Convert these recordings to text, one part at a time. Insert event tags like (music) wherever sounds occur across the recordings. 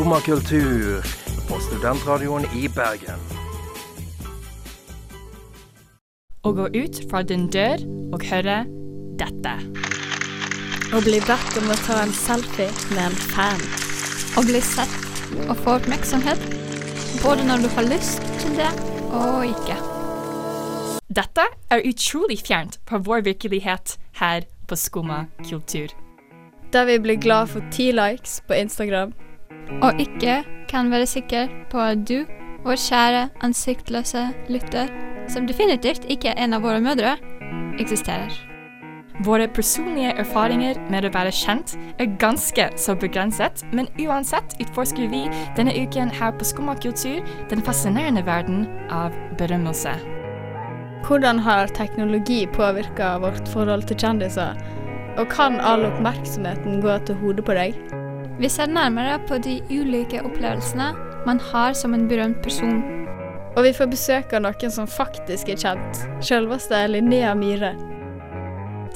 Skumma kultur på studentradioen i Bergen. Å gå ut fra din dør og høre dette. Å bli bedt om å ta en selfie med en fan. Å bli sett og få oppmerksomhet. Både når du har lyst til det og ikke. Dette er utrolig fjernt fra vår virkelighet her på Skumma kultur. Der vi blir glad for ti likes på Instagram. Og ikke kan være sikker på at du, vår kjære ansiktløse lytter, som definitivt ikke er en av våre mødre, eksisterer. Våre personlige erfaringer med å være kjent er ganske så begrenset, men uansett utforsker vi denne uken her på Skumma kultur den fascinerende verden av berømmelse. Hvordan har teknologi påvirka vårt forhold til kjendiser? Og kan all oppmerksomheten gå til hodet på deg? Vi ser nærmere på de ulike opplevelsene man har som en berømt person. Og vi får besøk av noen som faktisk er kjent. Selveste Linnea Myhre.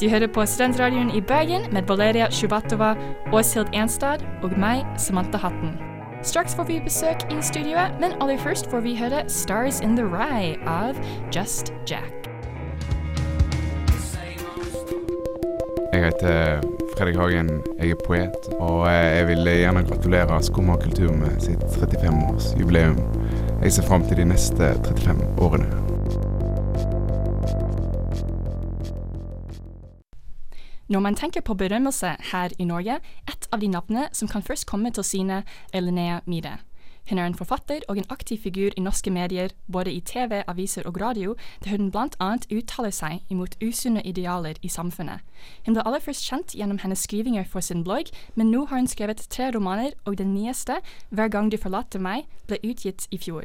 Du hører på Studentradioen i Bergen med Valeria Sjubatova, Åshild Enstad og meg, Samantha Hatten. Straks får vi besøk i studioet, men aller først får vi høre 'Stars in the Rye' av Just Jack. Jeg heter Fredrik Hagen, jeg er poet, og jeg vil gjerne gratulere Skumma kultur med sitt 35-årsjubileum. Jeg ser fram til de neste 35 årene. Når man tenker på berømmelse her i Norge, et av de navnene som kan først komme til syne, er Linnea Myhre. Hun er en forfatter og en aktiv figur i norske medier, både i TV, aviser og radio, der hun bl.a. uttaler seg imot usunne idealer i samfunnet. Hun ble aller først kjent gjennom hennes skrivinger for sin blogg, men nå har hun skrevet tre romaner, og den nyeste, 'Hver gang du forlater meg', ble utgitt i fjor.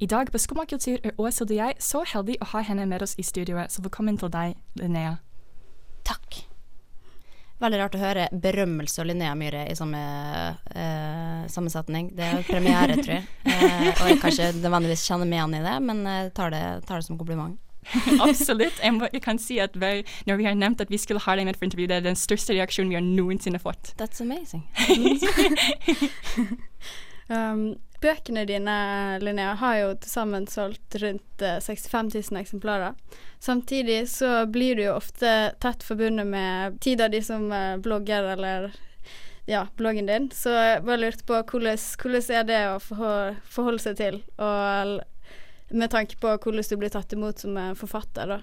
I dag på Skumma kultur er Åshild og jeg så heldige å ha henne med oss i studioet, så velkommen til deg, Linnea. Takk. Veldig rart å høre berømmelse og Linnea Myhre i samme eh, sammensetning. Det er premiere, tror jeg. (laughs) Eh, og jeg kan ikke nødvendigvis kjenne meg igjen i det, men jeg tar det, tar det som kompliment. (laughs) Absolutt. Jeg, må, jeg, kan si at hver, når vi har nevnt at vi skulle ha deg med for intervju, det er den største reaksjonen vi har noensinne fått. That's amazing. (laughs) um, bøkene dine, Linnea, har jo til sammen solgt rundt uh, 65 000 eksemplarer. Samtidig så blir du jo ofte tett forbundet med tida di som uh, blogger, eller ja, bloggen din. Så jeg bare lurte på hvordan, hvordan er det å forholde seg til, og med tanke på hvordan du blir tatt imot som forfatter, da?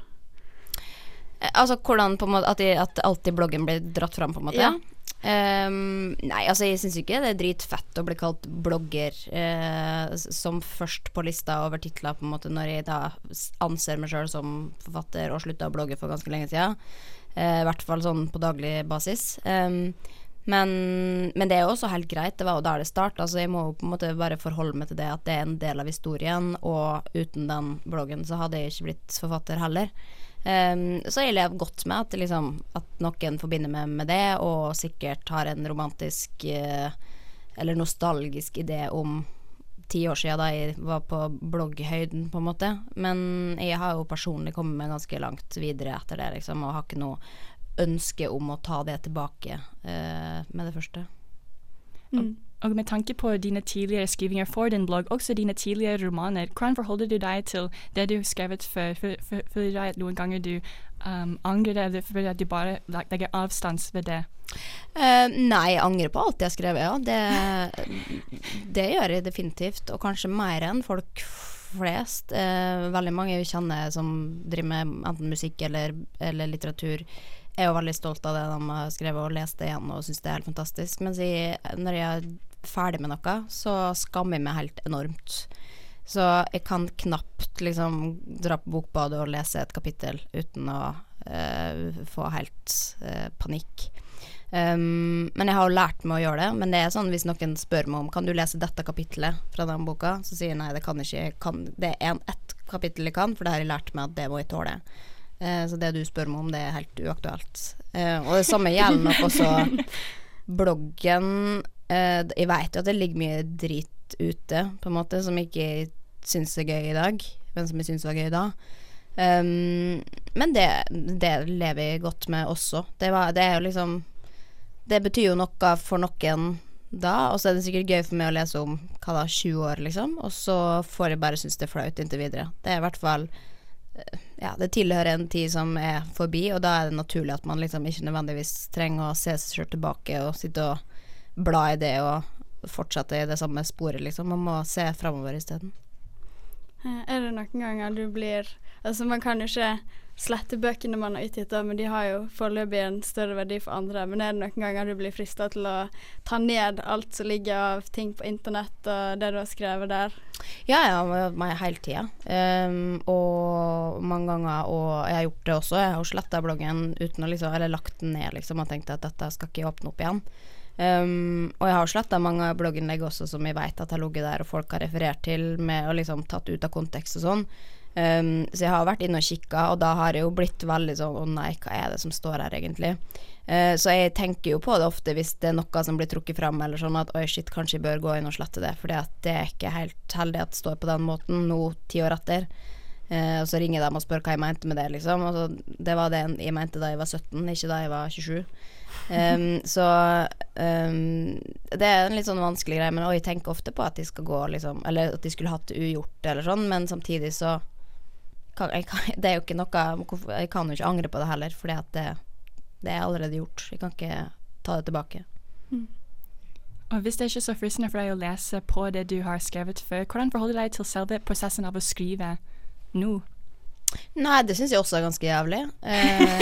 Altså hvordan på en måte At, de, at alltid bloggen blir dratt fram, på en måte? Ja. Um, nei, altså jeg syns ikke det er dritfett å bli kalt blogger uh, som først på lista over titler, på en måte, når jeg da anser meg sjøl som forfatter og slutta å blogge for ganske lenge siden. Uh, I hvert fall sånn på daglig basis. Um, men, men, det er jo også helt greit. Det var jo der det starta. Altså jeg må jo på en måte bare forholde meg til det at det er en del av historien, og uten den bloggen så hadde jeg ikke blitt forfatter heller. Um, så jeg lever godt med at, liksom, at noen forbinder meg med det, og sikkert har en romantisk uh, eller nostalgisk idé om ti år siden da jeg var på blogghøyden, på en måte. Men jeg har jo personlig kommet meg ganske langt videre etter det, liksom, og har ikke noe ønske om å ta det tilbake uh, med det første. Mm. Og med tanke på dine tidligere skrivinger for din blogg, også dine tidligere romaner, hvordan forholder du deg til det du har skrevet før? Føler du at noen ganger du um, angrer det, eller føler at du bare legger avstand ved det? Uh, nei, jeg angrer på alt jeg har skrevet, ja. Det, det, gjør jeg definitivt. Og kanskje mer enn folk flest. Uh, veldig mange vi kjenner som driver med enten musikk eller, eller litteratur er jo veldig stolt av det de har skrevet og lest det igjen og syns det er helt fantastisk. Mens jeg, når jeg ferdig med noe, så skammer jeg meg helt enormt. Så jeg kan knapt liksom dra på Bokbadet og lese et kapittel uten å uh, få helt uh, panikk. Um, men jeg har jo lært meg å gjøre det. Men det er sånn hvis noen spør meg om Kan du lese dette kapittelet fra den boka, så sier jeg nei, det kan jeg ikke. Jeg kan, det er en, ett kapittel jeg kan, for det har jeg lært meg at det må jeg tåle. Uh, så det du spør meg om, det er helt uaktuelt. Og det samme gjelder nok også (laughs) bloggen. Eh, jeg vet jo at det ligger mye drit ute, på en måte, som jeg ikke syns er gøy i dag, men som jeg syns var gøy da. Um, men det, det lever jeg godt med også. Det, var, det er jo liksom Det betyr jo noe for noen da, og så er det sikkert gøy for meg å lese om hva da, 20 år, liksom, og så får jeg bare synes det er flaut inntil videre. Det er i hvert fall eh, ja, det tilhører en tid som er forbi, og da er det naturlig at man liksom ikke nødvendigvis trenger å se seg sjøl tilbake og sitte og bla i det og fortsette i det samme sporet, liksom. Man må se framover isteden. Eh, Er det noen ganger du blir Altså, man kan jo ikke slette bøkene man har utgitt, men de har jo foreløpig en større verdi for andre. Men er det noen ganger du blir frista til å ta ned alt som ligger av ting på internett, og det du har skrevet der? Ja, ja, meg hele tida. Um, og mange ganger, og jeg har gjort det også. Jeg har sletta bloggen uten å liksom Eller lagt den ned, liksom, og tenkt at dette skal ikke åpne opp igjen. Um, og jeg har sletta mange blogginnlegg også som jeg vet at har ligget der, og folk har referert til med og liksom tatt ut av kontekst og sånn. Um, så jeg har vært inne og kikka, og da har jeg jo blitt veldig sånn Å nei, hva er det som står her, egentlig? Uh, så jeg tenker jo på det ofte hvis det er noe som blir trukket fram, eller sånn at oi, shit, kanskje jeg bør gå inn og slette det, for det er ikke helt heldig at det står på den måten nå ti år etter. Uh, og så ringer de og spør hva jeg mente med det, liksom. Og så, det var det jeg mente da jeg var 17, ikke da jeg var 27. Um, så um, det er en litt sånn vanskelig greie, men jeg tenker ofte på at de skal gå liksom Eller at de skulle hatt det ugjort, eller sånn, men samtidig så kan, jeg Det er jo ikke noe Jeg kan jo ikke angre på det heller, at det, det er allerede gjort. Jeg kan ikke ta det tilbake. Og hvis det er ikke så fristende for deg å lese på det du har skrevet før, hvordan forholder du deg til selve prosessen av å skrive nå? Nei, det syns jeg også er ganske jævlig. Eh,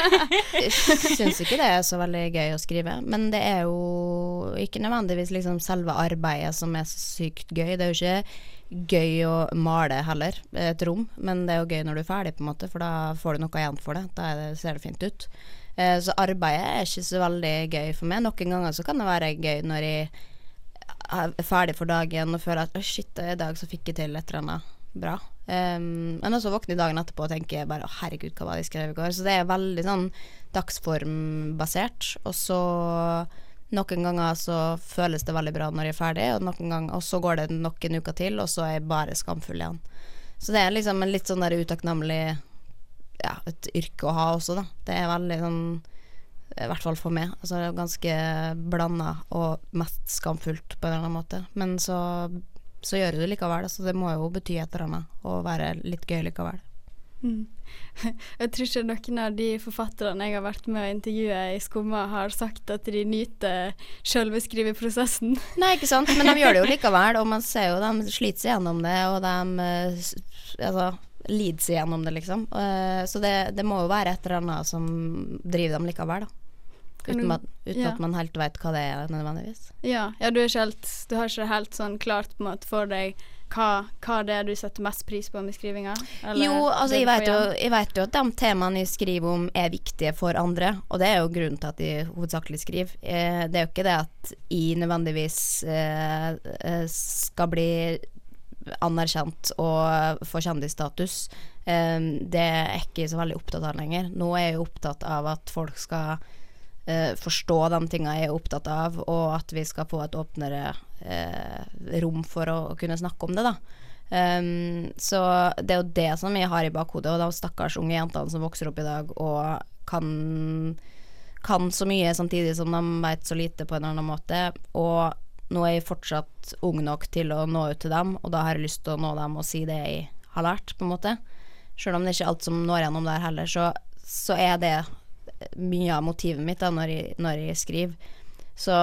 (laughs) jeg syns ikke det er så veldig gøy å skrive, men det er jo ikke nødvendigvis liksom selve arbeidet som er så sykt gøy. Det er jo ikke gøy å male heller, et rom, men det er jo gøy når du er ferdig, på en måte, for da får du noe igjen for det. Da er det, ser det fint ut. Eh, så arbeidet er ikke så veldig gøy for meg. Noen ganger så kan det være gøy når jeg er ferdig for dagen og føler at «Å, shit, i dag så fikk jeg til et eller annet bra. Um, men også våkne dagen etterpå og tenke bare å herregud, hva var det jeg skrev i går? Så det er veldig sånn dagsformbasert. Og så noen ganger så føles det veldig bra når jeg er ferdig, og, noen ganger, og så går det nok en uke til, og så er jeg bare skamfull igjen. Så det er liksom en litt sånn der utakknemlig ja, et yrke å ha også, da. Det er veldig sånn i hvert fall for meg. Altså, ganske blanda og mest skamfullt på en eller annen måte. Men så, så gjør du det likevel. Så det må jo bety et eller annet og være litt gøy likevel. Mm. (laughs) Jeg tror ikke noen av de forfatterne jeg har vært med å intervjue i Skumma, har sagt at de nyter selve skriveprosessen. Nei, ikke sant, men de gjør det jo (laughs) likevel, og man ser jo de sliter seg gjennom det, og de eh, altså, lider seg gjennom det, liksom. Eh, Så det, det må jo være et eller annet som driver dem likevel, da. Uten, du- at, uten ja. at man helt vet hva det er, nødvendigvis. Ja, ja du, helt, du har ikke helt sånn klart på en måte for deg hva, hva det er du setter mest pris på med skrivinga? Jo, altså jeg vet, jo, jeg vet jo at de temaene jeg skriver om er viktige for andre, og det er jo grunnen til at jeg hovedsakelig skriver. Eh, det er jo ikke det at jeg nødvendigvis eh, eh, skal bli anerkjent og få kjendisstatus. Eh, det er jeg ikke så veldig opptatt av lenger. Nå er jeg jo opptatt av at folk skal eh, forstå de tingene jeg er opptatt av, og at vi skal få et åpnere eh, rom for å, å kunne snakke om det, da. Um, så det er jo det som jeg har i bakhodet, og de stakkars unge jentene som vokser opp i dag og kan, kan så mye samtidig som de vet så lite på en eller annen måte. Og nå er jeg fortsatt ung nok til å nå ut til dem, og da har jeg lyst til å nå dem og si det jeg har lært, på en måte. Selv om det ikke er alt som når gjennom der heller, så, så er det mye av motivet mitt da når jeg, når jeg skriver. Så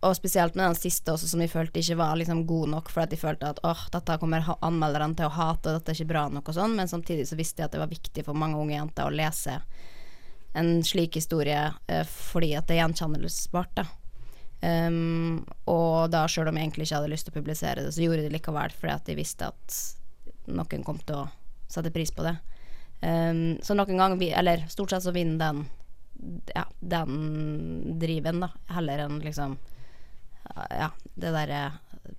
og spesielt med den siste også, som jeg følte ikke var liksom god nok, for at jeg følte at åh, dette kommer anmelderne til å hate, og dette er ikke bra nok og sånn, men samtidig så visste jeg at det var viktig for mange unge jenter å lese en slik historie eh, fordi at det er gjenkjennelsesbart, da. Um, og da, sjøl om jeg egentlig ikke hadde lyst til å publisere det, så gjorde jeg det likevel fordi at jeg visste at noen kom til å sette pris på det. Um, så noen ganger, eller stort sett så vinner den ja, den driven, da, heller enn liksom ja, det derre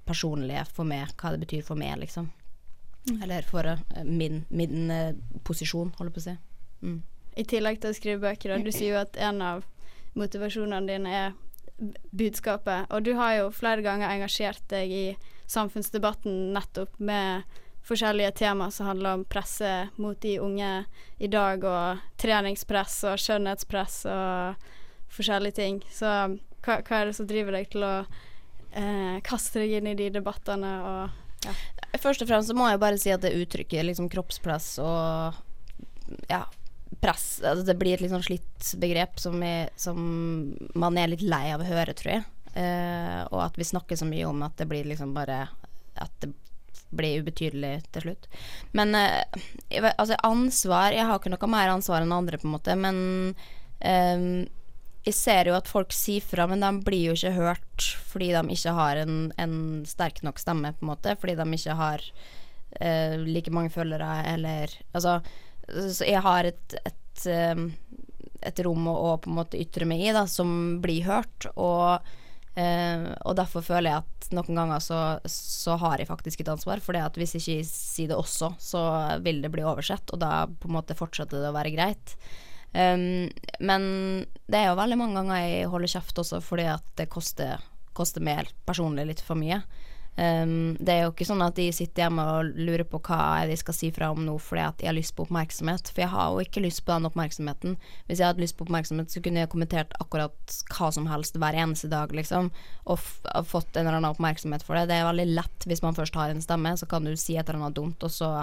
personlige for meg, hva det betyr for meg, liksom. Eller for uh, min, min uh, posisjon, holder på å si. Mm. I tillegg til å skrive bøker, da. Du sier jo at en av motivasjonene dine er budskapet. Og du har jo flere ganger engasjert deg i samfunnsdebatten nettopp med forskjellige tema som handler om presse mot de unge i dag, og treningspress og skjønnhetspress og forskjellige ting. Så hva, hva er det som driver deg til å eh, kaste deg inn i de debattene og ja. Først og fremst så må jeg bare si at det uttrykket liksom kroppspress og ja, press altså Det blir et litt sånn slitt begrep som, jeg, som man er litt lei av å høre, tror jeg. Eh, og at vi snakker så mye om at det blir liksom bare At det blir ubetydelig til slutt. Men eh, altså ansvar Jeg har ikke noe mer ansvar enn andre, på en måte, men eh, jeg ser jo at folk sier fra, men de blir jo ikke hørt fordi de ikke har en, en sterk nok stemme, på en måte. Fordi de ikke har eh, like mange følgere, eller Altså, så jeg har et, et, eh, et rom å, å på en måte ytre meg i, da, som blir hørt. Og, eh, og derfor føler jeg at noen ganger så, så har jeg faktisk et ansvar. For hvis jeg ikke sier det også, så vil det bli oversett, og da på en måte fortsetter det å være greit. Um, men det er jo veldig mange ganger jeg holder kjeft også fordi at det koster, koster meg personlig litt for mye. Um, det er jo ikke sånn at de sitter hjemme og lurer på hva de skal si fra om nå fordi at de har lyst på oppmerksomhet, for jeg har jo ikke lyst på den oppmerksomheten. Hvis jeg hadde lyst på oppmerksomhet, så kunne jeg kommentert akkurat hva som helst hver eneste dag, liksom, og fått en eller annen oppmerksomhet for det. Det er veldig lett hvis man først har en stemme, så kan du si et eller annet dumt, og så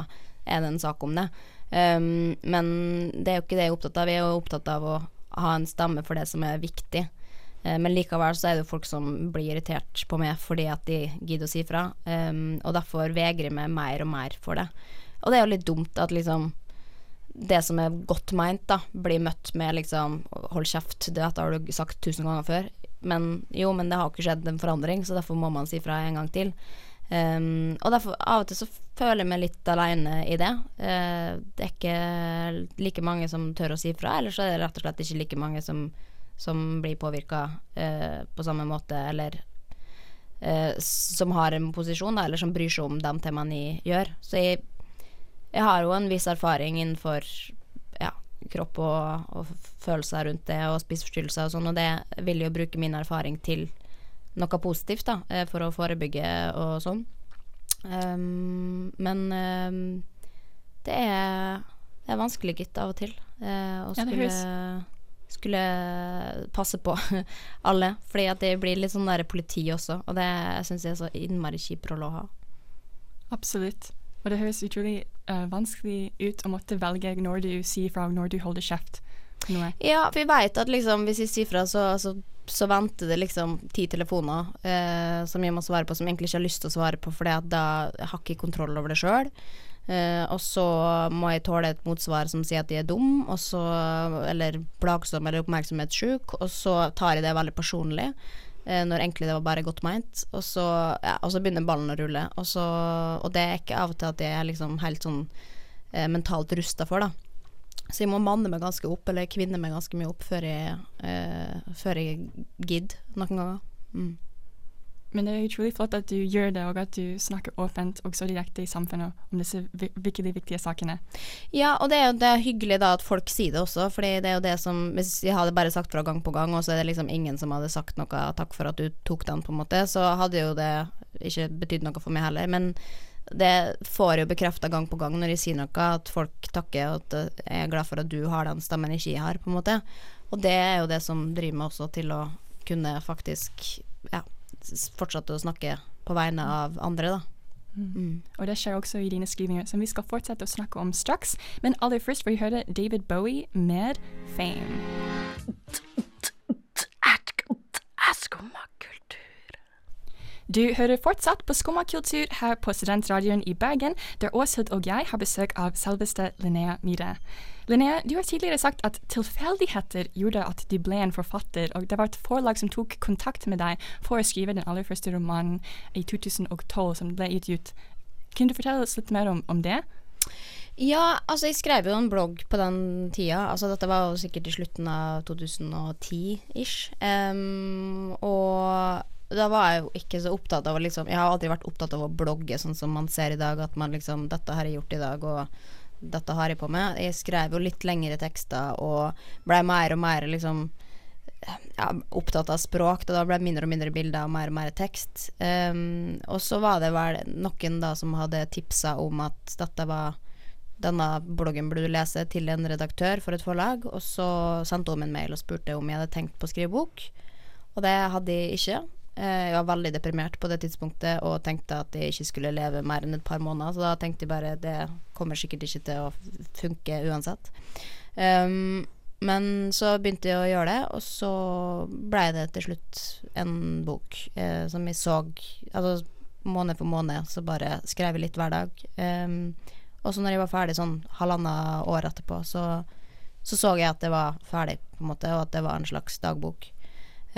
er det en sak om det. Um, men det er jo ikke det jeg er opptatt av. Jeg er jo opptatt av å ha en stemme for det som er viktig. Eh, men likevel så er det jo folk som blir irritert på meg fordi at de gidder å si fra. Um, og derfor vegrer jeg meg mer og mer for det. Og det er jo litt dumt at liksom det som er godt meint, da, blir møtt med liksom Hold kjeft, dette har du sagt tusen ganger før. Men jo, men det har ikke skjedd en forandring, så derfor må man si fra en gang til. Um, og derfor av og til så føler jeg meg litt aleine i det. Uh, det er ikke like mange som tør å si fra, eller så er det rett og slett ikke like mange som, som blir påvirka eh, på samme måte, eller eh, som har en posisjon, da, eller som bryr seg om de temaene jeg gjør. Så jeg, jeg har jo en viss erfaring innenfor ja, kropp og, og følelser rundt det, og spiseforstyrrelser og sånn, og det vil jo bruke min erfaring til noe positivt, da, eh, for å forebygge og sånn. Um, men um, det er, det er vanskelig, gitt, av og til. eh, å Ja, det skulle, passe på (laughs) alle. Fordi at det blir litt sånn der politi også, og det syns jeg er så innmari kjip rolle å ha. Absolutt. Og det høres utrolig uh, vanskelig ut å måtte velge når du sier fra, og når du holder kjeft. Noe. Ja, for vi veit at liksom, hvis vi sier fra, så, så, så venter det liksom ti telefoner uh, som jeg må svare på, som jeg egentlig ikke har lyst til å svare på, for da jeg har ikke kontroll over det sjøl. Eh, og så må jeg tåle et motsvar som sier at de er dum, så, eller plagsom eller oppmerksomhetssjuk, og så tar jeg det veldig personlig. Uh, Når egentlig det var bare godt meint. Og så, ja, og så begynner ballen å rulle. Og, så, og det er ikke av og til at jeg er liksom helt sånn uh, mentalt rusta for, da. Så jeg må manne meg ganske opp, eller kvinne meg ganske mye opp, før jeg, eh, før jeg gidder noen ganger. Mm. Men det er utrolig flott at du gjør det, og at du snakker åpent og så direkte i samfunnet om disse virkelig viktige sakene. Ja, og det er jo det er hyggelig da at folk sier det også, Fordi det er jo det som Hvis jeg hadde bare sagt fra gang på gang, og så er det liksom ingen som hadde sagt noe 'takk for at du tok den', på en måte, så hadde jo det ikke betydd noe for meg heller. Men det får jo bekrefta gang på gang når jeg sier noe, at folk takker, og at eh, jeg er glad for at du har den stemmen ikke jeg har, på en måte. Og det er jo det som driver meg også til å kunne faktisk ja, fortsette å snakke på vegne av andre, da. Mm. Og det skjer også i dine skrivinger, som vi skal fortsette å snakke om straks. Men aller først får vi høre David Bowie med 'Fame'. Du hører fortsatt på Skumma kultur her på Studentradioen i Bergen, der Åshild og jeg har besøk av selveste Linnea Myhre. Linnea, du har tidligere sagt at tilfeldigheter gjorde at du ble en forfatter, og det var et forlag som tok kontakt med deg for å skrive den aller første romanen i 2012, som ble utgitt. Kunne du fortelle oss litt mer om, om det? Ja, altså jeg skrev jo en blogg på den tida. Altså dette var jo sikkert i slutten av 2010-ish. Um, og da var jeg jo ikke så opptatt av liksom Jeg har aldri vært opptatt av å blogge sånn som man ser i dag, at man liksom Dette har jeg gjort i dag, og dette har jeg på med. Jeg skrev jo litt lengre tekster og blei mer og mer liksom ja, opptatt av språk, da ble det mindre og mindre bilder og mer og mer tekst. Um, og så var det vel noen da som hadde tipsa om at dette var denne bloggen burde du lese til en redaktør for et forlag, og så sendte hun meg en mail og spurte om jeg hadde tenkt på å skrive bok, og det hadde jeg ikke. Eh, Jeg var veldig deprimert på det tidspunktet og tenkte at jeg ikke skulle leve mer enn et par måneder, så da tenkte jeg bare det kommer sikkert ikke til å funke uansett. Um, men så begynte jeg å gjøre det, og så blei det til slutt en bok eh, som jeg så Altså måned for måned, så bare skrev jeg litt hver dag. Um, og så når jeg var ferdig sånn halvannet år etterpå, så, så så jeg at det var ferdig, på en måte, og at det var en slags dagbok.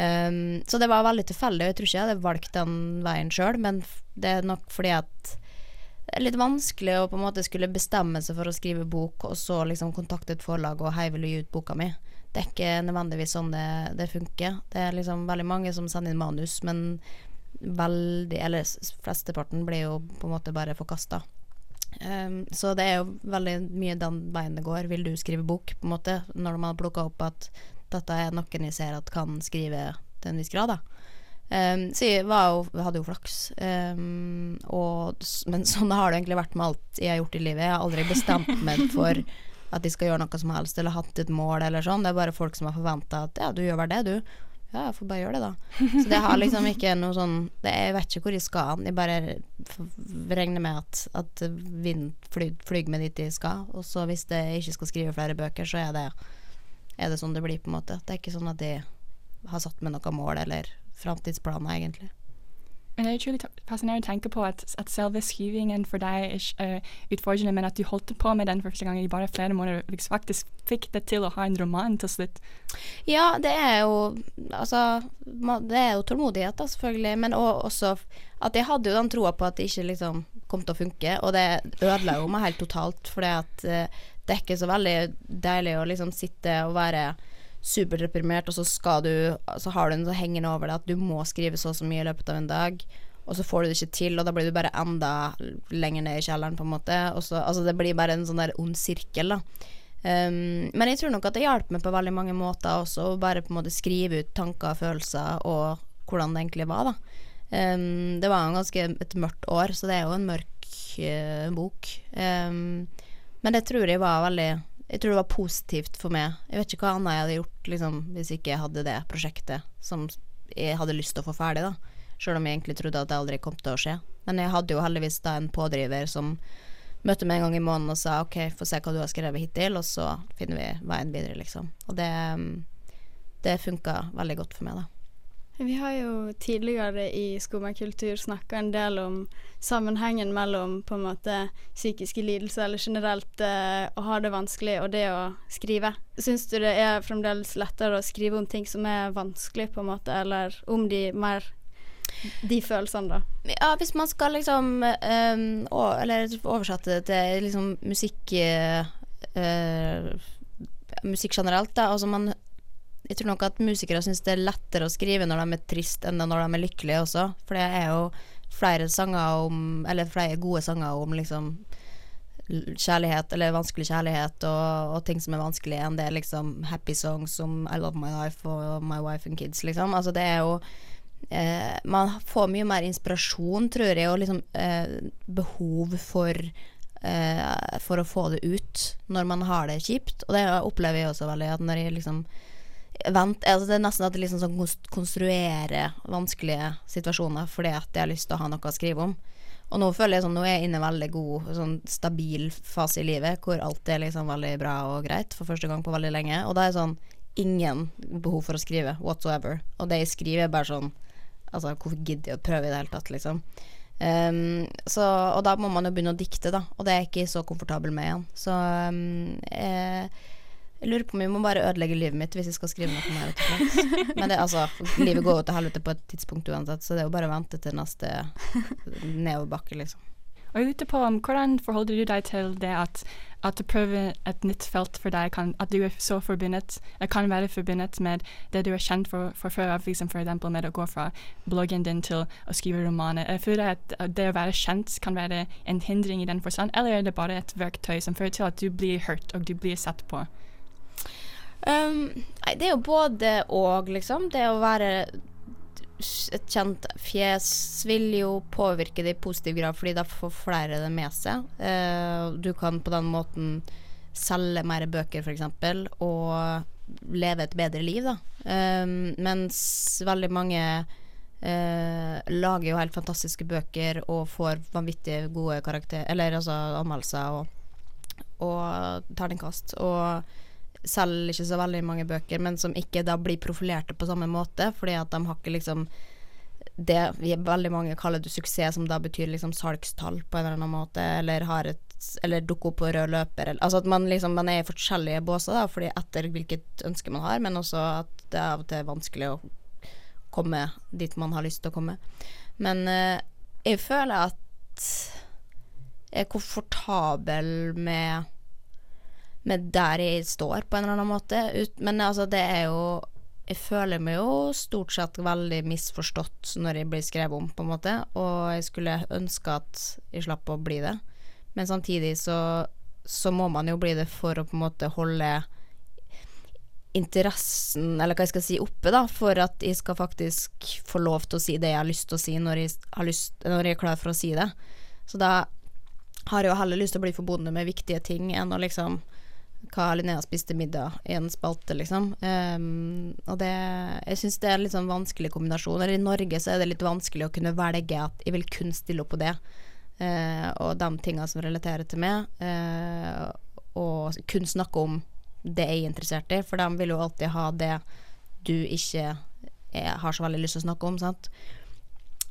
Um, så det var veldig tilfeldig, og jeg tror ikke jeg hadde valgt den veien sjøl, men det er nok fordi at det er litt vanskelig å på en måte skulle bestemme seg for å skrive bok, og så liksom kontakte et forlag og hei, vil du gi ut boka mi. Det er ikke nødvendigvis sånn det, det funker. Det er liksom veldig mange som sender inn manus, men veldig Eller flesteparten blir jo på en måte bare forkasta. Um, så det er jo veldig mye den veien det går. Vil du skrive bok, på en måte, når man har plukka opp at dette er noen jeg ser at kan skrive til en viss grad, da. Um, så jeg jo, hadde jo flaks. Um, og, men (laughs) sånn har det egentlig vært med alt jeg har gjort i livet. Jeg har aldri bestemt meg for at jeg skal gjøre noe som helst, eller hatt et mål, eller sånn. Det er bare folk som har forventa at ja, du gjør vel det, du. Ja, jeg får bare gjøre det, da. Så det har liksom ikke noe sånn det, Jeg vet ikke hvor jeg skal. Jeg bare regner med at, at vinden fly, med dit jeg skal. Og så hvis jeg ikke skal skrive flere bøker, så er det, er det sånn det blir, på en måte. Det er ikke sånn at jeg har satt meg noe mål eller framtidsplaner, egentlig. Men det er utrolig fascinerende å tenke på at, at selve skrivingen for deg er eh, utfordrende, men at du holdt på med den første gang i bare flere måneder, og liksom faktisk fikk det til å ha en roman til slutt. Ja, det er jo Altså, det er jo tålmodighet, da, selvfølgelig. Men og, også at jeg hadde jo den troa på at det ikke liksom kom til å funke, og det ødela jo meg helt totalt. For det er ikke så veldig deilig å liksom sitte og være superdeprimert, og så du Så har du en så hengende over deg at du må skrive så og så mye i løpet av en dag. Og så får du det ikke til, og da blir du bare enda lenger ned i kjelleren, på en måte. Så, altså det blir bare en sånn der ond sirkel, da. Um, men jeg tror nok at det hjalp meg på veldig mange måter også, å bare på en måte skrive ut tanker og følelser og hvordan det egentlig var, da. Um, det var en ganske et mørkt år, så det er jo en mørk uh, bok. Um, men det tror jeg var veldig Jeg tror det var positivt for meg. Jeg vet ikke hva annet jeg hadde gjort liksom, hvis ikke jeg hadde det prosjektet som jeg hadde lyst til å få ferdig, da. Sjøl om jeg egentlig trodde at det aldri kom til å skje. Men jeg hadde jo heldigvis da en pådriver som møtte meg en gang i måneden og sa OK, få se hva du har skrevet hittil, og så finner vi veien videre, liksom. Og det, det funka veldig godt for meg, da. Vi har jo tidligere i skomakultur snakka en del om sammenhengen mellom på en måte psykiske lidelser, eller generelt eh, å ha det vanskelig, og det å skrive. Syns du det er fremdeles lettere å skrive om ting som er vanskelig, på en måte, eller om de mer de følelsene, da? Ja, hvis man skal liksom øh, Eller oversette det til liksom musikk eh, Musikk generelt, da. Altså man Jeg tror nok at musikere syns det er lettere å skrive når de er trist enn når de er lykkelige også. For det er jo flere sanger om Eller flere gode sanger om liksom kjærlighet, eller vanskelig kjærlighet, og, og ting som er vanskelig, enn det er liksom happy songs som I love my life og my wife and kids, liksom. Altså det er jo eh, Man får mye mer inspirasjon, tror jeg, og liksom eh, behov for eh, For å få det ut når man har det kjipt. Og det opplever jeg også veldig, at når jeg liksom vent, altså Det er nesten at jeg liksom sånn konst- konstruerer vanskelige situasjoner fordi at jeg har lyst til å ha noe å skrive om. Og nå føler jeg sånn, nå er jeg inne i en veldig god, sånn stabil fase i livet hvor alt er liksom veldig bra og greit for første gang på veldig lenge. Og da er sånn ingen behov for å skrive whatsoever. Og det jeg skriver, er bare sånn Altså, hvorfor gidder jeg å prøve i det hele tatt, liksom? Um, så, og da må man jo begynne å dikte, da, og det er jeg ikke så komfortabel med igjen. Så um, eh, jeg lurer på om jeg må bare ødelegge livet mitt hvis jeg skal skrive noe mer. Men det, altså, livet går jo til helvete på et tidspunkt uansett, så det er jo bare å vente til neste nedoverbakke, liksom. Og jeg lurer på hvordan forholder du deg til det at, at å prøve et nytt felt for deg, kan, at du er så forbundet, kan være forbundet med det du er kjent for, for før eksempel med å gå fra bloggen din til å skrive romaner. Jeg føler at det å være kjent kan være en hindring i den forstand, eller er det bare et verktøy som fører til at du blir hørt og du blir sett på? Um, det er jo både og, liksom. Det å være et kjent fjes vil jo påvirke det i positiv grad, fordi da får flere det med seg. Uh, du kan på den måten selge mer bøker, f.eks., og leve et bedre liv, da. Um, mens veldig mange uh, lager jo helt fantastiske bøker og får vanvittig gode karakter Eller altså anmeldelser og, og terningkast. Og selger ikke så veldig mange bøker, men som ikke da blir profilerte på samme måte, fordi at de har ikke liksom det vi veldig mange kaller det suksess, som da betyr liksom salgstall på en eller annen måte, eller har et eller dukke opp på rød løper, eller, altså at man liksom man er i forskjellige båser, da, fordi etter hvilket ønske man har, men også at det er av og til vanskelig å komme dit man har lyst til å komme. Men eh, jeg føler at jeg er komfortabel med med der jeg står, på en eller annen måte. Ut, men altså, det er jo Jeg føler meg jo stort sett veldig misforstått når jeg blir skrevet om, på en måte, og jeg skulle ønske at jeg slapp å bli det. Men samtidig så, så må man jo bli det for å på en måte holde interessen, eller hva jeg skal si, oppe, da, for at jeg skal faktisk få lov til å si det jeg har lyst til å si, når jeg, lyst, når jeg er klar for å si det. Så da har jeg jo heller lyst til å bli forbundet med viktige ting enn å liksom hva Linnea spiste middag i en spalte, liksom. Um, og det Jeg syns det er en litt sånn vanskelig kombinasjon. Eller i Norge så er det litt vanskelig å kunne velge at jeg vil kun stille opp på det, uh, og de tinga som relaterer til meg, uh, og kun snakke om det jeg er interessert i, for de vil jo alltid ha det du ikke er, har så veldig lyst til å snakke om, sant.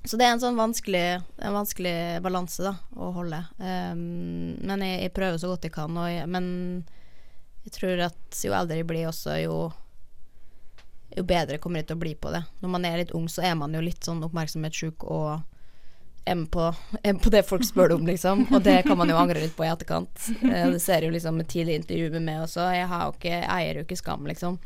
Så det er en sånn vanskelig, vanskelig balanse da, å holde. Um, men jeg, jeg, prøver så godt jeg kan. Jeg, men jeg tror at jo eldre jeg blir også, jo, jo bedre kommer jeg til å bli på det. Når man er litt ung, så er man jo litt sånn oppmerksomhetssjuk og med på, på det folk spør om, liksom. Og det kan man jo angre litt på i etterkant. Uh, det ser jo liksom et tidlig intervju med meg også. Jeg, har jo ikke, eier jo ikke skam, liksom.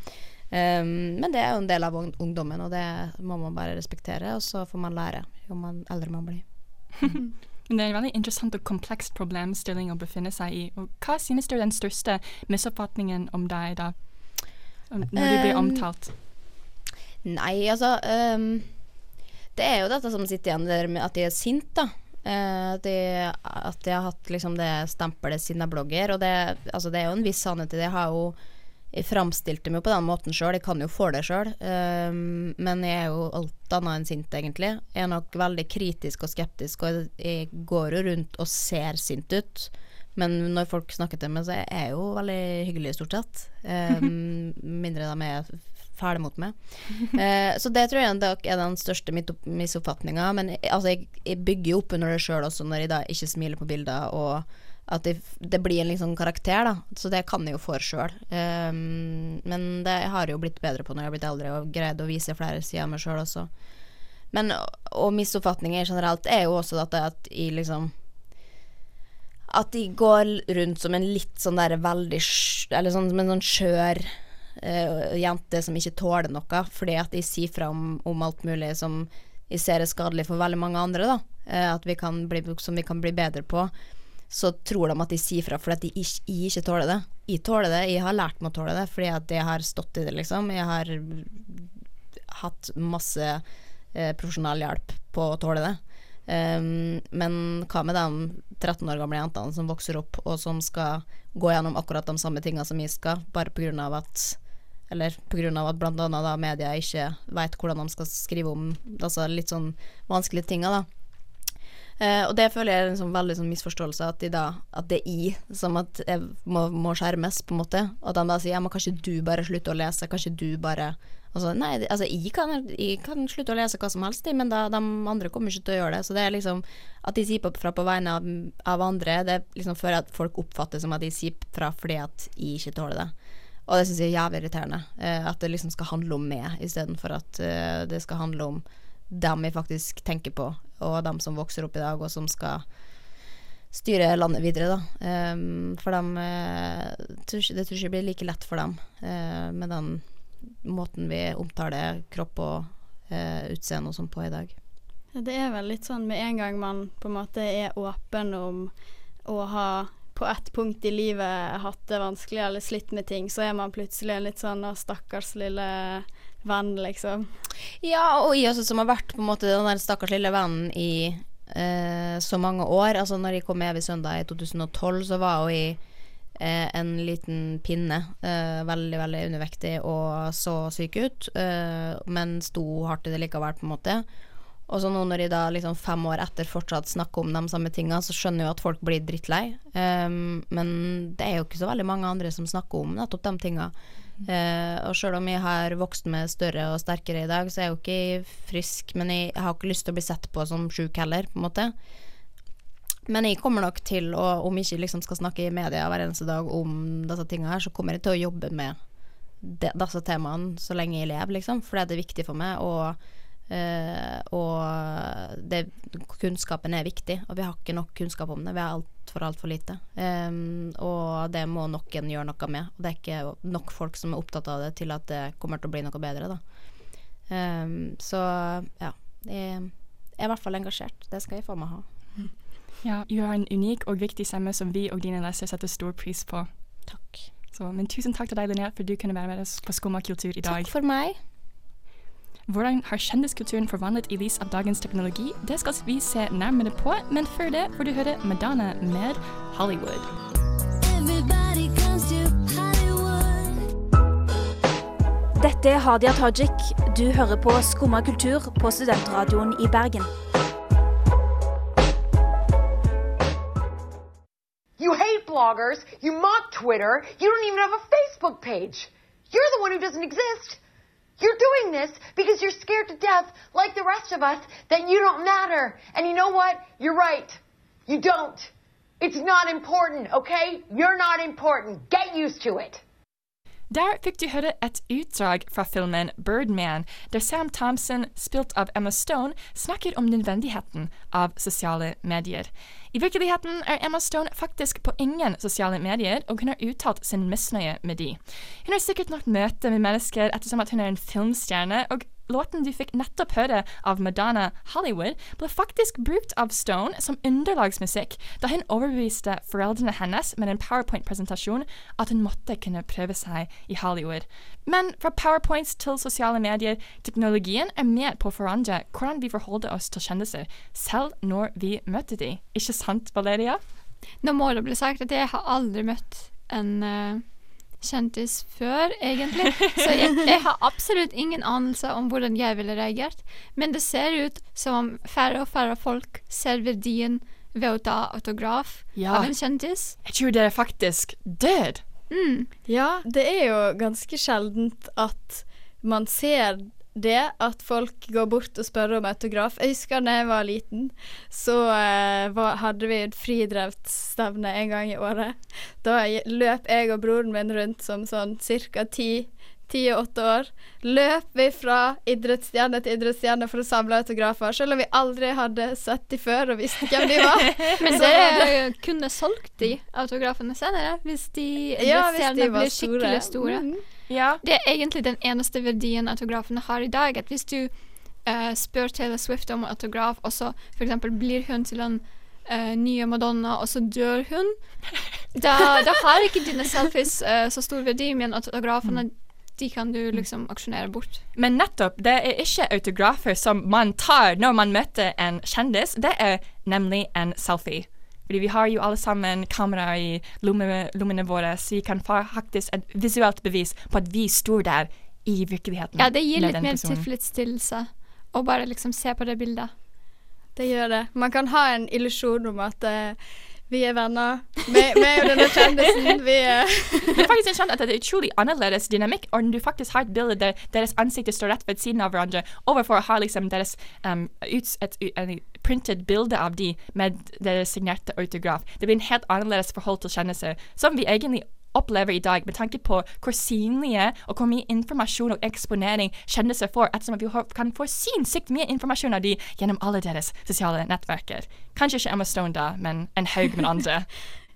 Um, men det er jo en del av ungdommen, og det må man bare respektere. Og så får man lære jo man eldre man blir. (laughs) Men det er en veldig interessant og kompleks problemstilling å befinne seg i. Og hva synes du er den største misoppfatningen om deg, da? Når du blir Um, omtalt? Nei, altså um, Det er jo dette som sitter igjen der med at jeg er sint, da. Uh, jeg, at jeg har hatt liksom det stempelet siden jeg blogger. Og det, altså, det er jo en viss sannhet i det. Jeg har jo jeg framstilte meg jo på den måten sjøl, jeg kan jo få det sjøl. men jeg er jo alt annet enn sint, egentlig. Jeg er nok veldig kritisk og skeptisk, og jeg går jo rundt og ser sint ut. Men når folk snakker til meg, så er jeg jo veldig hyggelig, stort sett. Um, (laughs) mindre de er fæle mot meg. Uh, så det tror jeg er den største misoppfatninga. Men altså, jeg, jeg bygger jo opp under det sjøl også, når jeg da ikke smiler på bilder, og at det, det blir en liksom karakter, da. Så det kan jeg jo for sjøl. Um, men det har jeg jo blitt bedre på når jeg har blitt eldre, og greid å vise flere sider av meg sjøl også. Men og misoppfatninger generelt er jo også at, at jeg liksom At de går rundt som en litt sånn der veldig Eller sånn som en sånn skjør uh, jente som ikke tåler noe, fordi at de sier fra om, om alt mulig som jeg ser er skadelig for veldig mange andre, da. Uh, at vi kan bli, som vi kan bli bedre på. Så tror de at de sier fra fordi de ikke, ikke tåler det. Jeg tåler det, jeg har lært meg å tåle det fordi at jeg har stått i det, liksom. Jeg har hatt masse eh, profesjonell hjelp på å tåle det. Um, men hva med de 13 år gamle jentene som vokser opp, og som skal gå gjennom akkurat de samme tingene som jeg skal, bare av at eller pga. at bl.a. media ikke vet hvordan de skal skrive om altså litt sånn vanskelige tinga, da. Eh, og det føler jeg er en sånn veldig sånn misforståelse, at, de da, at det er I som at jeg må, må skjermes, på en måte. At de da sier ja, men kanskje du bare slutter å lese, kanskje du bare Altså, nei, altså, jeg kan, jeg kan slutte å lese hva som helst, men da, de andre kommer ikke til å gjøre det. Så det er liksom At de sier fra på vegne av, av andre, det er liksom før at folk oppfatter som at de sier fra fordi at jeg ikke tåler det. Og det syns jeg er jævlig irriterende. Eh, at det liksom skal handle om meg, istedenfor at eh, det skal handle om dem vi faktisk tenker på, og dem som vokser opp i dag, og som skal styre landet videre, da. Um, for dem eh, Det tror jeg blir like lett for dem uh, med den måten vi omtaler kropp og uh, utseende og sånn på i dag. Det er vel litt sånn med en gang man på en måte er åpen om å ha på ett punkt i livet hatt det vanskelig eller slitt med ting, så er man plutselig litt sånn stakkars lille venn, liksom. Ja, og jeg også som har vært på en måte den der stakkars lille vennen i eh, så mange år. Altså når jeg kom med Evig søndag i 2012, så var jo jeg eh, en liten pinne. Eh, veldig, veldig undervektig og så syk ut, eh, men sto hardt i det likevel, på en måte. Og så nå når jeg da liksom fem år etter fortsatt snakker om de samme tinga, så skjønner jeg at folk blir drittlei. Um, men det er jo ikke så veldig mange andre som snakker om nettopp de tinga. Eh, og sjøl om jeg har vokst meg større og sterkere i dag, så er jeg jo ikke frisk. Men jeg, har ikke lyst til å bli sett på som sjuk heller, på en måte. Men jeg kommer nok til å, om jeg ikke liksom skal snakke i media hver eneste dag om disse tingene her, så kommer jeg til å jobbe med de, disse temaene så lenge jeg lever, liksom. For det er viktig for meg. Og, eh, og det, kunnskapen er viktig, og vi har ikke nok kunnskap om det. Vi har altfor, altfor lite. Um, og det må noen gjøre noe med. Og det er ikke nok folk som er opptatt av det til at det kommer til å bli noe bedre, da. Um, så ja. Jeg er i hvert fall engasjert. Det skal jeg få meg ha. Ja, du har en unik og viktig stemme som vi og dine lesere setter stor pris på. Takk. Så, men tusen takk til deg, Linnea, for du kunne være med oss på Skumma kultur i dag. Takk for meg. Hvordan har kjendiskulturen forvandlet i lys av dagens teknologi? Det skal vi se nærmere på, men før det får du høre Madonna med Hollywood. Everybody comes to Hollywood. Dette er Hadia Tajik. Du hører på Skumma kultur på Studentradioen i Bergen. You hate bloggers. You mock Twitter. You don't even have a Facebook page. You're the one who doesn't exist. You're doing this because you're scared to death, like the rest of us, that you don't matter. And you know what? You're right. You don't. It's not important, okay? You're not important. Get used to it. Der fikk du høre et utdrag fra filmen Birdman, der Sam Thompson, spilt av Emma Stone, snakker om nødvendigheten av sosiale medier. I virkeligheten er Emma Stone faktisk på ingen sosiale medier, og hun har uttalt sin misnøye med de. Hun har sikkert nok møte med mennesker ettersom at hun er en filmstjerne, og låten du fikk nettopp høre av Madonna Hollywood, ble faktisk brukt av Stone som underlagsmusikk da hun overbeviste foreldrene hennes med en powerpoint-presentasjon at hun måtte kunne prøve seg i Hollywood. Men fra powerpoints til sosiale medier, teknologien er med på å forandre hvordan vi forholder oss til kjendiser, selv når vi møter dem. Ikke sant, Valeria? Nå må det bli sagt at jeg har aldri møtt en eh, kjendis før, egentlig. Så jeg, jeg har absolutt ingen anelse om hvordan jeg ville reagert. Men det ser ut som om færre og færre folk ser verdien ved å ta autograf Ja. av en kjendis. Jeg tror det er faktisk død. Mm. Ja, det er jo ganske sjeldent at man ser det, at folk går bort og spør om autograf. Jeg husker da jeg var liten, så eh, var, hadde vi et fridrevsstevne en gang i året. Da løp jeg og broren min rundt som sånn ca. ti ti og åtte år. Løp vi fra idrettsstjerne til idrettsstjerne for å samle autografer, selv om vi aldri hadde sett de før og visste hvem de var. (laughs) Men Så- dere kunne solgt de autografene senere, hvis de Ja, idrettsstjernene var ble skikkelig store. Mm. Ja. Det er egentlig den eneste verdien autografene har i dag. At hvis du uh, spør Taylor Swift om autograf, og så f.eks. blir hun til en uh, nye Madonna, og så dør hun, da, da har ikke dine selfies uh, så stor verdi, men autografene de kan du liksom aksjonere bort. Men nettopp, det er ikke autografer som man tar når man møter en kjendis, det er nemlig en selfie. Fordi vi har jo alle sammen kamera i lommene, lommene våre, så vi kan få faktisk et visuelt bevis på at vi står der i virkeligheten. Ja, det gir litt mer tilfredsstillelse å bare liksom se på det bildet. det gjør det. Man kan ha en illusjon om at eh, vi er venner. Meg og denne kjendisen, vi er Det er faktisk interessant at det er utrolig annerledes dynamikk, og når du faktisk har et bilde der deres ansikter står rett ved siden av hverandre, overfor å ha liksom deres um, ut, et, et en printed bilde av de med deres signerte autograf. Det blir en helt annerledes forhold til kjendiser, som vi egentlig opplever i dag, med tanke på hvor synlige og hvor mye informasjon og eksponering kjendiser får, ettersom vi kan få sinnssykt mye informasjon av de gjennom alle deres sosiale nettverker. Kanskje ikke Emma Stone da, men en haug med andre. (laughs)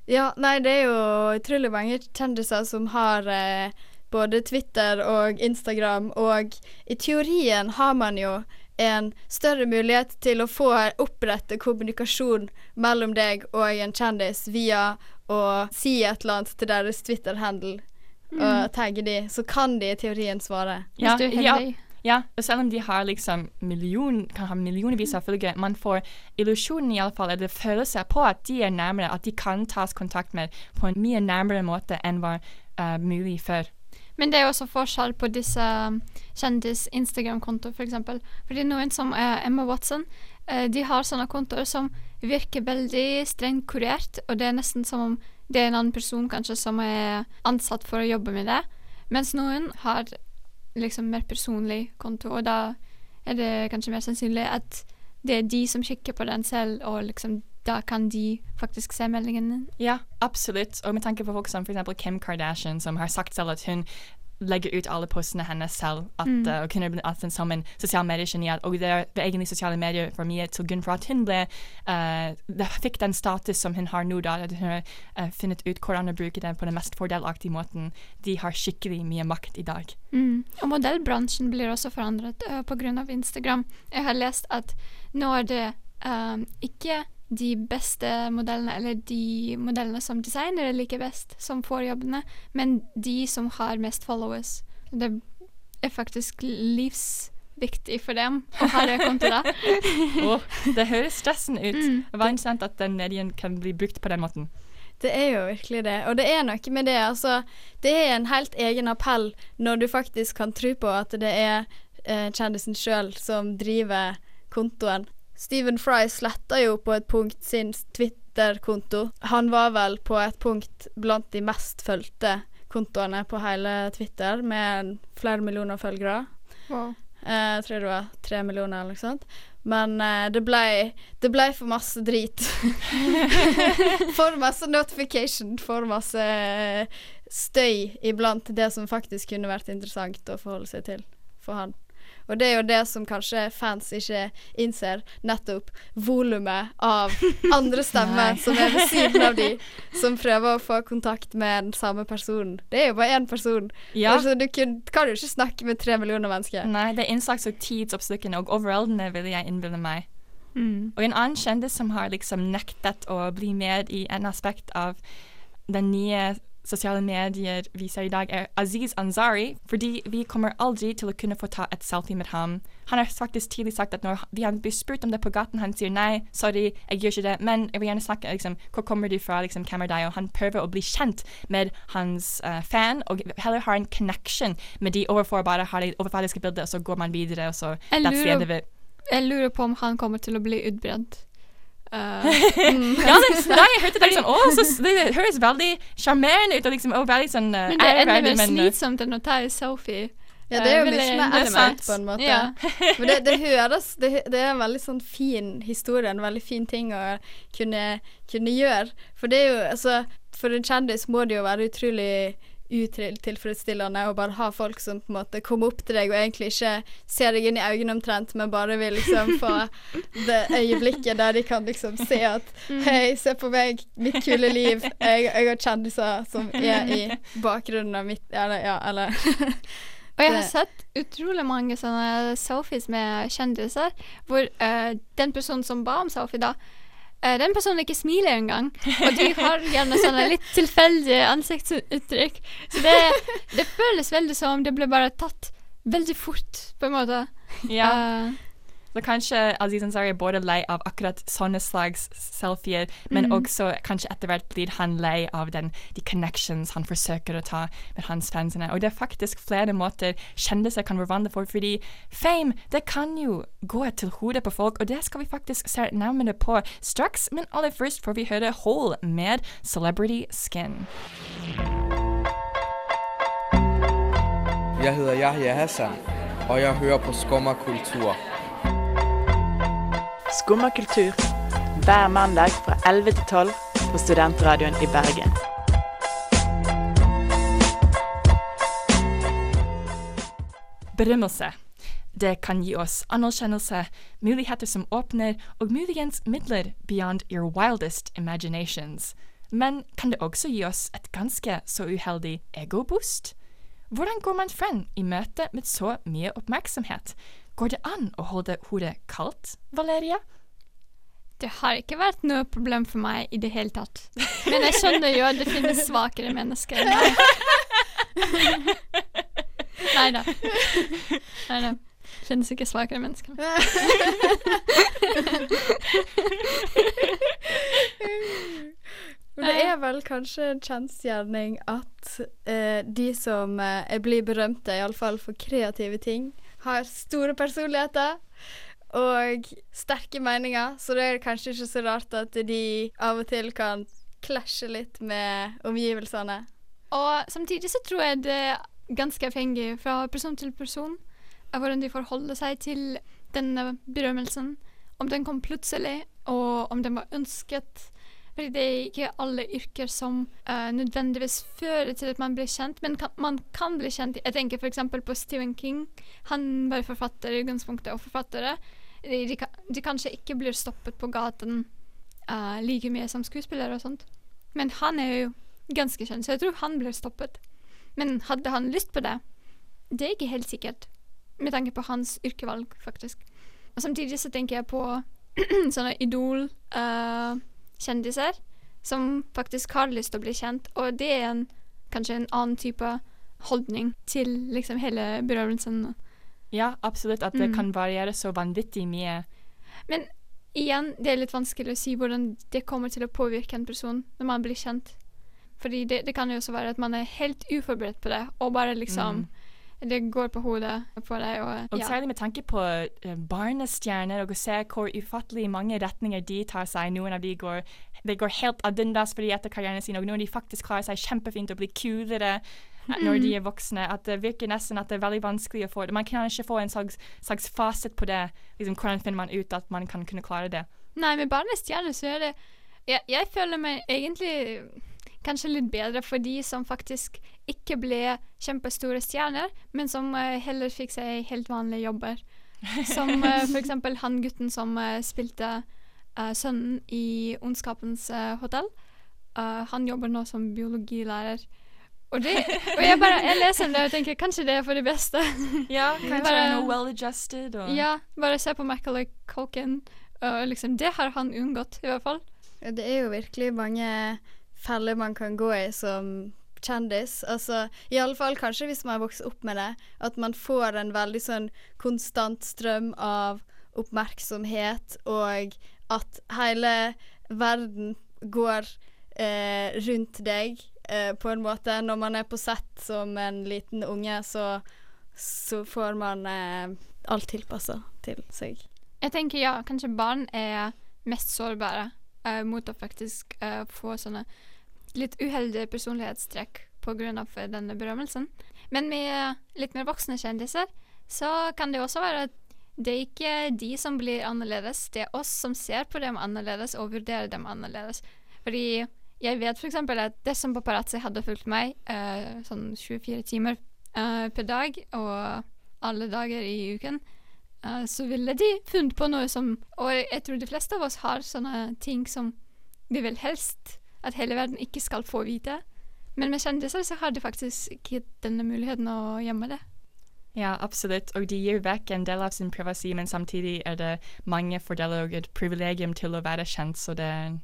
Ja, nei, det er jo utrolig mange kjendiser som har eh, både Twitter og Instagram, og i teorien har man jo en større mulighet til å få opprette kommunikasjon mellom deg og en kjendis via å si et eller annet til deres Twitter-handel Mm. og tagge de, så kan de i teorien svare. Ja, ja, ja, og selv om de har liksom million, kan ha millionvis av følgere, man får illusjonen i alle fall, eller følelse på at de er nærmere, at de kan tas kontakt med på en mye nærmere måte enn var uh, mulig før. Men det er også forskjell på disse um, kjendis-Instagram-kontoer, f.eks. For eksempel. Fordi noen som er Emma Watson, eh, de har sånne kontoer som virker veldig strengt kurert, og det er nesten som om det er en annen person kanskje som er ansatt for å jobbe med det. Mens noen har liksom mer personlig konto, og da er det kanskje mer sannsynlig at det er de som kikker på den selv, og liksom da kan de faktisk se meldingen din. Ja, absolutt. Og med tanke på folk som eksempel Kim Kardashian, som har sagt selv at hun legger ut alle postene hennes selv, at, Mm. uh, og kunne bli ansatt som en sosial mediegeni. Og det er egentlig sosiale medier for mye til grunn for at hun ble uh, det fikk den status som hun har nå, da, at hun har uh, funnet ut hvordan å bruke den på den mest fordelaktige måten. De har skikkelig mye makt i dag. Mm. Og modellbransjen blir også forandret uh, pga. Instagram. Jeg har lest at nå er det um, ikke de beste modellene, eller de modellene som designere liker best, som får jobbene, men de som har mest followers. Det er faktisk livsviktig for dem å ha det kontoet oh, (laughs) det høres stressende ut. Mm. Det var interessant at den medien kan bli brukt på den måten. Det er jo virkelig det. Og det er noe med det, altså. Det er en helt egen appell når du faktisk kan tro på at det er eh, kjendisen sjøl som driver kontoen. Stephen Fry sletta jo på et punkt sin Twitter-konto. Han var vel på et punkt blant de mest fulgte kontoene på hele Twitter, med flere millioner følgere. Wow. Eh, jeg tror det var tre millioner eller noe sånt. Men eh, det ble det ble for masse drit. (laughs) for masse notification, for masse eh, støy iblant det som faktisk kunne vært interessant å forholde seg til for han. Og det er jo det som kanskje fans ikke innser, nettopp volumet av andre stemmer (laughs) som er ved siden av de, som prøver å få kontakt med den samme personen. Det er jo bare én person. Ja. Altså, du kan, kan jo ikke snakke med tre millioner mennesker. Nei, det er innsats og tidsoppstykkene og overholdene, vil jeg innbille meg. Mm. Og en annen kjendis som har liksom nektet å bli med i en aspekt av den nye sosiale medier viser i dag, er Aziz Ansari, fordi vi kommer aldri til å kunne få ta et selfie med ham. Han har faktisk tidlig sagt at når vi har blitt spurt om det på gaten, han sier nei, sorry, jeg gjør ikke det, men jeg vil gjerne snakke, liksom, hvor kommer du fra, liksom, hvem er deg? Og han prøver å bli kjent med hans uh, fan, og heller har en connection med de overfor bare de det overfladiske bildet, og så går man videre, og så Jeg lurer, jeg lurer på om han kommer til å bli utbrent. Uh, (laughs) ja, det, da jeg hørte det, liksom, å, så, det høres veldig sjarmerende ut, og, liksom, og veldig sånn uh, Men det ender æreverdig, vel men, uh, slitsomt enn å ta en selfie. Ja, det er jo Eh, mye mer effort på en måte. Ja. (laughs) Men det, det høres det, det er en veldig sånn fin historie, en veldig fin ting å kunne, kunne gjøre. For det er jo altså For en kjendis må det jo være utrolig utilfredsstillende å bare ha folk som på en måte kommer opp til deg og egentlig ikke ser deg inn i øynene omtrent, men bare vil liksom få det øyeblikket der de kan liksom se at Mm. Hei, se på meg, mitt kule liv. Jeg, jeg har kjendiser som er i bakgrunnen av mitt Eller, ja, eller Og jeg har sett utrolig mange sånne selfies med kjendiser, hvor uh, den personen som ba om selfie, da den personen ikke smiler engang. Og de (laughs) har gjerne sånne litt tilfeldige ansiktsuttrykk. Så det, det føles veldig som om det ble bare tatt veldig fort, på en måte. Ja. Eh, Så kanskje Aziz Ansari er både lei av akkurat sånne slags selfier, men mm. også kanskje etter hvert blir han lei av den, de connections han forsøker å ta med hans fansene. Og det er faktisk flere måter kjendiser kan forvandle for, fordi fame, det kan jo gå til hodet på folk, og det skal vi faktisk se nærmere på straks. Men aller først får vi høre Hole med Celebrity Skin. Jeg hedder Yahya Hassan, og jeg hører på Skumma kultur. Skumma kultur. Hver mandag fra 11 til 12 på Studentradioen i Bergen. Berømmelse. Det kan gi oss anerkjennelse, muligheter som åpner, og muligens midler beyond your wildest imaginations. Men kan det også gi oss et ganske så uheldig egoboost? Hvordan går man frem i møte med så mye oppmerksomhet? Går det an å holde hodet kaldt, Valeria? Det har ikke vært noe problem for meg i det hele tatt. Men jeg skjønner jo at det finnes svakere mennesker enn meg. (laughs) Nei da. Nei da. Finnes ikke svakere mennesker. Men (laughs) det er vel kanskje en kjensgjerning at eh, de som eh, blir berømte, iallfall for kreative ting, har store personligheter og sterke meninger, så det er kanskje ikke så rart at de av og til kan klasje litt med omgivelsene. Og samtidig så tror jeg det er ganske avhengig fra person til person av hvordan de forholder seg til denne berømmelsen. Om den kom plutselig, og om den var ønsket. Fordi det er ikke alle yrker som uh, nødvendigvis fører til at man blir kjent, men kan, man kan bli kjent. Jeg tenker f.eks. på Stephen King. Han var forfatter i utgangspunktet, og forfattere de, de, de kanskje ikke blir stoppet på gaten uh, like mye som skuespillere og sånt. Men han er jo ganske kjent, så jeg tror han blir stoppet. Men hadde han lyst på det? Det er ikke helt sikkert, med tanke på hans yrkevalg, faktisk. Og samtidig så tenker jeg på (clears throat) sånne idol-kjendiser som faktisk har lyst til å bli kjent, og det er en, kanskje en annen type holdning til liksom hele berømmelsen. Ja, absolutt. At det Mm. kan variere så vanvittig mye. Men igjen, det er litt vanskelig å si hvordan det kommer til å påvirke en person når man blir kjent. Fordi det, det kan jo også være at man er helt uforberedt på det, og bare liksom Det går på hodet på deg, og Og særlig med tanke på eh, barnestjerner, og å se hvor ufattelig mange retninger de tar seg. Noen av de går, de går helt ad undas fordi etter karrieren sin, og noen av de faktisk klarer seg kjempefint og blir kulere eh, når de er voksne. At det virker nesten at det er veldig vanskelig å få det. Man kan ikke få en slags, slags fasit på det. Liksom, hvordan finner man ut at man kan kunne klare det? Nei, med barnestjerner så er det jeg, jeg føler meg egentlig kanskje litt bedre for de som faktisk ikke ble kjempestore stjerner, men som eh, heller fikk seg helt vanlige jobber. (laughs) Som uh, for eksempel han gutten som eh, spilte eh, sønnen i Ondskapens eh, hotell. Eh, han jobber nå som biologilærer. Og, det, og jeg bare jeg leser det og tenker kanskje det er for det beste. (laughs) Ja, kanskje Bare- noe well-adjusted. og- Ja, bare se på Macaulay Culkin. Og liksom, det har han unngått, i hvert fall. Ja, det er jo virkelig mange feller man kan gå i som kjendis. Altså, i alle fall kanskje hvis man har vokst opp med det, at man får en veldig sånn konstant strøm av oppmerksomhet, og at hele verden går eh, rundt deg eh, på en måte. Når man er på sett som en liten unge, så, så får man eh, alt tilpassa til seg. Jeg tenker ja, kanskje barn er mest sårbare eh, mot å faktisk uh, få sånne litt uheldige personlighetstrekk pga. denne berømmelsen. Men med litt mer voksne kjendiser så kan det også være at det er ikke de som blir annerledes, det er oss som ser på dem annerledes og vurderer dem annerledes. Fordi jeg vet f.eks. at dersom paparazzi hadde fulgt meg uh, sånn 24 timer eh, per dag og alle dager i uken, eh, så ville de funnet på noe som Og jeg tror de fleste av oss har sånne ting som vi vil helst at hele verden ikke skal få vite. Men med kjendiser så har de faktisk ikke denne muligheten å gjemme det. Ja, absolutt. Og de gir vekk en del av sin privasi, men samtidig er det mange fordeler og et privilegium til å være kjent, så det er,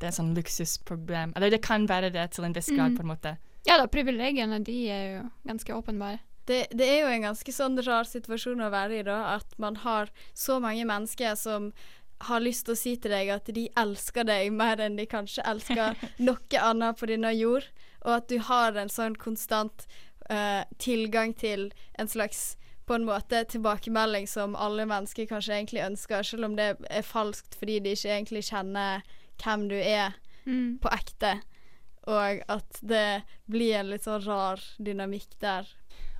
det er sånn luksusproblem. Eller det kan være det til en viss grad, Mm. på en måte. Ja da, privilegiene de er jo ganske åpenbare. Det, det er jo en ganske sånn rar situasjon å være i, da. At man har så mange mennesker som har lyst til å si til deg at de elsker deg mer enn de kanskje elsker (laughs) noe annet på denne jord, og at du har en sånn konstant uh, tilgang til en slags på en måte tilbakemelding som alle mennesker kanskje egentlig ønsker, selv om det er falskt fordi de ikke egentlig kjenner hvem du er Mm. på ekte. Og at det blir en litt sånn rar dynamikk der.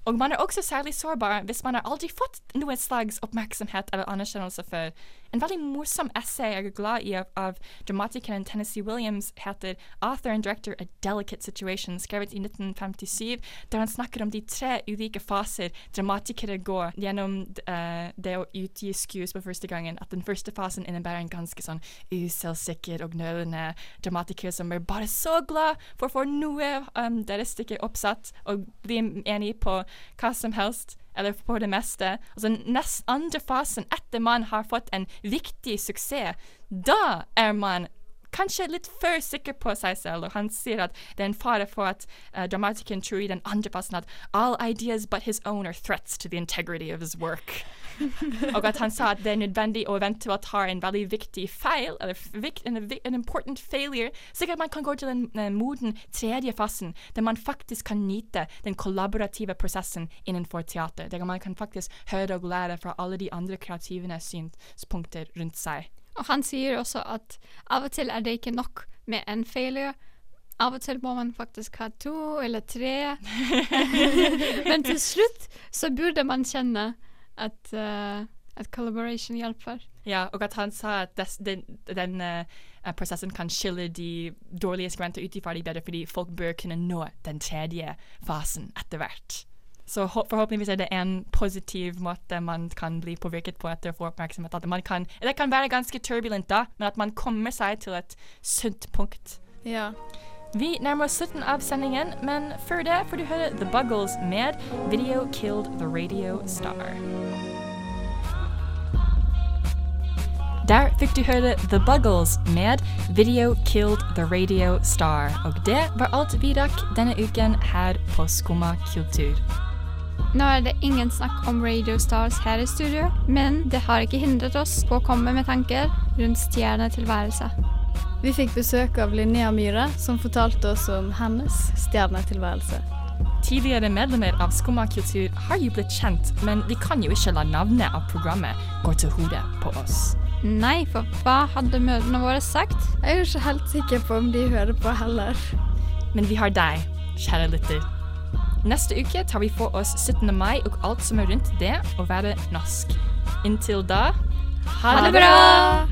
Og man er også særlig sårbar hvis man har aldri fått noen slags oppmerksomhet eller anerkjennelse før. En veldig morsom essay jeg er glad i av, av dramatikeren Tennessee Williams heter 'Author and Director A Delicate Situation', skrevet i 1957, der han snakker om de tre ulike faser dramatikere går gjennom uh, det å utgi skues på første gangen. At den første fasen innebærer en ganske sånn uselvsikker og nølende dramatiker som er bare så glad for å få noe um, deres stykke oppsatt og bli enig på hva som helst, eller på det meste. Altså så nest andre fasen, etter man har fått en viktig suksess, da er man kanskje litt for sikker på seg selv, og han sier at det er en fare for at uh, dramatikeren tror i den andre fasen at all ideas but his own are threats to the integrity of his work. Og at han sa at det er nødvendig å eventuelt ha en veldig viktig feil, eller en, en important failure, slik at man kan gå til den eh, moden tredje fasen, der man faktisk kan nyte den kollaborative prosessen innenfor teater, der man kan faktisk høre og lære fra alle de andre kreative synspunkter rundt seg. Og han sier også at av og til er det ikke nok med en failure. Av og til må man faktisk ha to eller tre. (laughs) (laughs) Men til slutt så burde man kjenne at, uh, at collaboration hjelper. Ja, og at han sa at des, den, den uh, prosessen kan skille de dårlige skribenter ut ifra de bedre, fordi folk bør kunne nå den tredje fasen etter hvert. Så hå- forhåpentligvis er det en positiv måte man kan bli påvirket på etter å få oppmerksomhet. At man kan, det kan være ganske turbulent da, men at man kommer seg til et sunt punkt. Ja. Vi nærmer oss slutten av sendingen, men før det får du høre The Buggles med Video Killed the Radio Star. Der fikk du høre The Buggles med Video Killed the Radio Star. Og det var alt vi rakk denne uken her på Skumma kultur. Nå er det ingen snakk om Radio Stars her i studio, men det har ikke hindret oss på å komme med tanker rundt stjernetilværelse. Vi fikk besøk av Linnea Myhre, som fortalte oss om hennes stjernetilværelse. Tidligere medlemmer av Skumma kultur har jo blitt kjent, men vi kan jo ikke la navnet av programmet gå til hodet på oss. Nei, for hva hadde mødrene våre sagt? Jeg er jo ikke helt sikker på om de hører på heller. Men vi har deg, kjære lytter. Neste uke tar vi for oss 17. mai og alt som er rundt det å være norsk. Inntil da Ha det bra!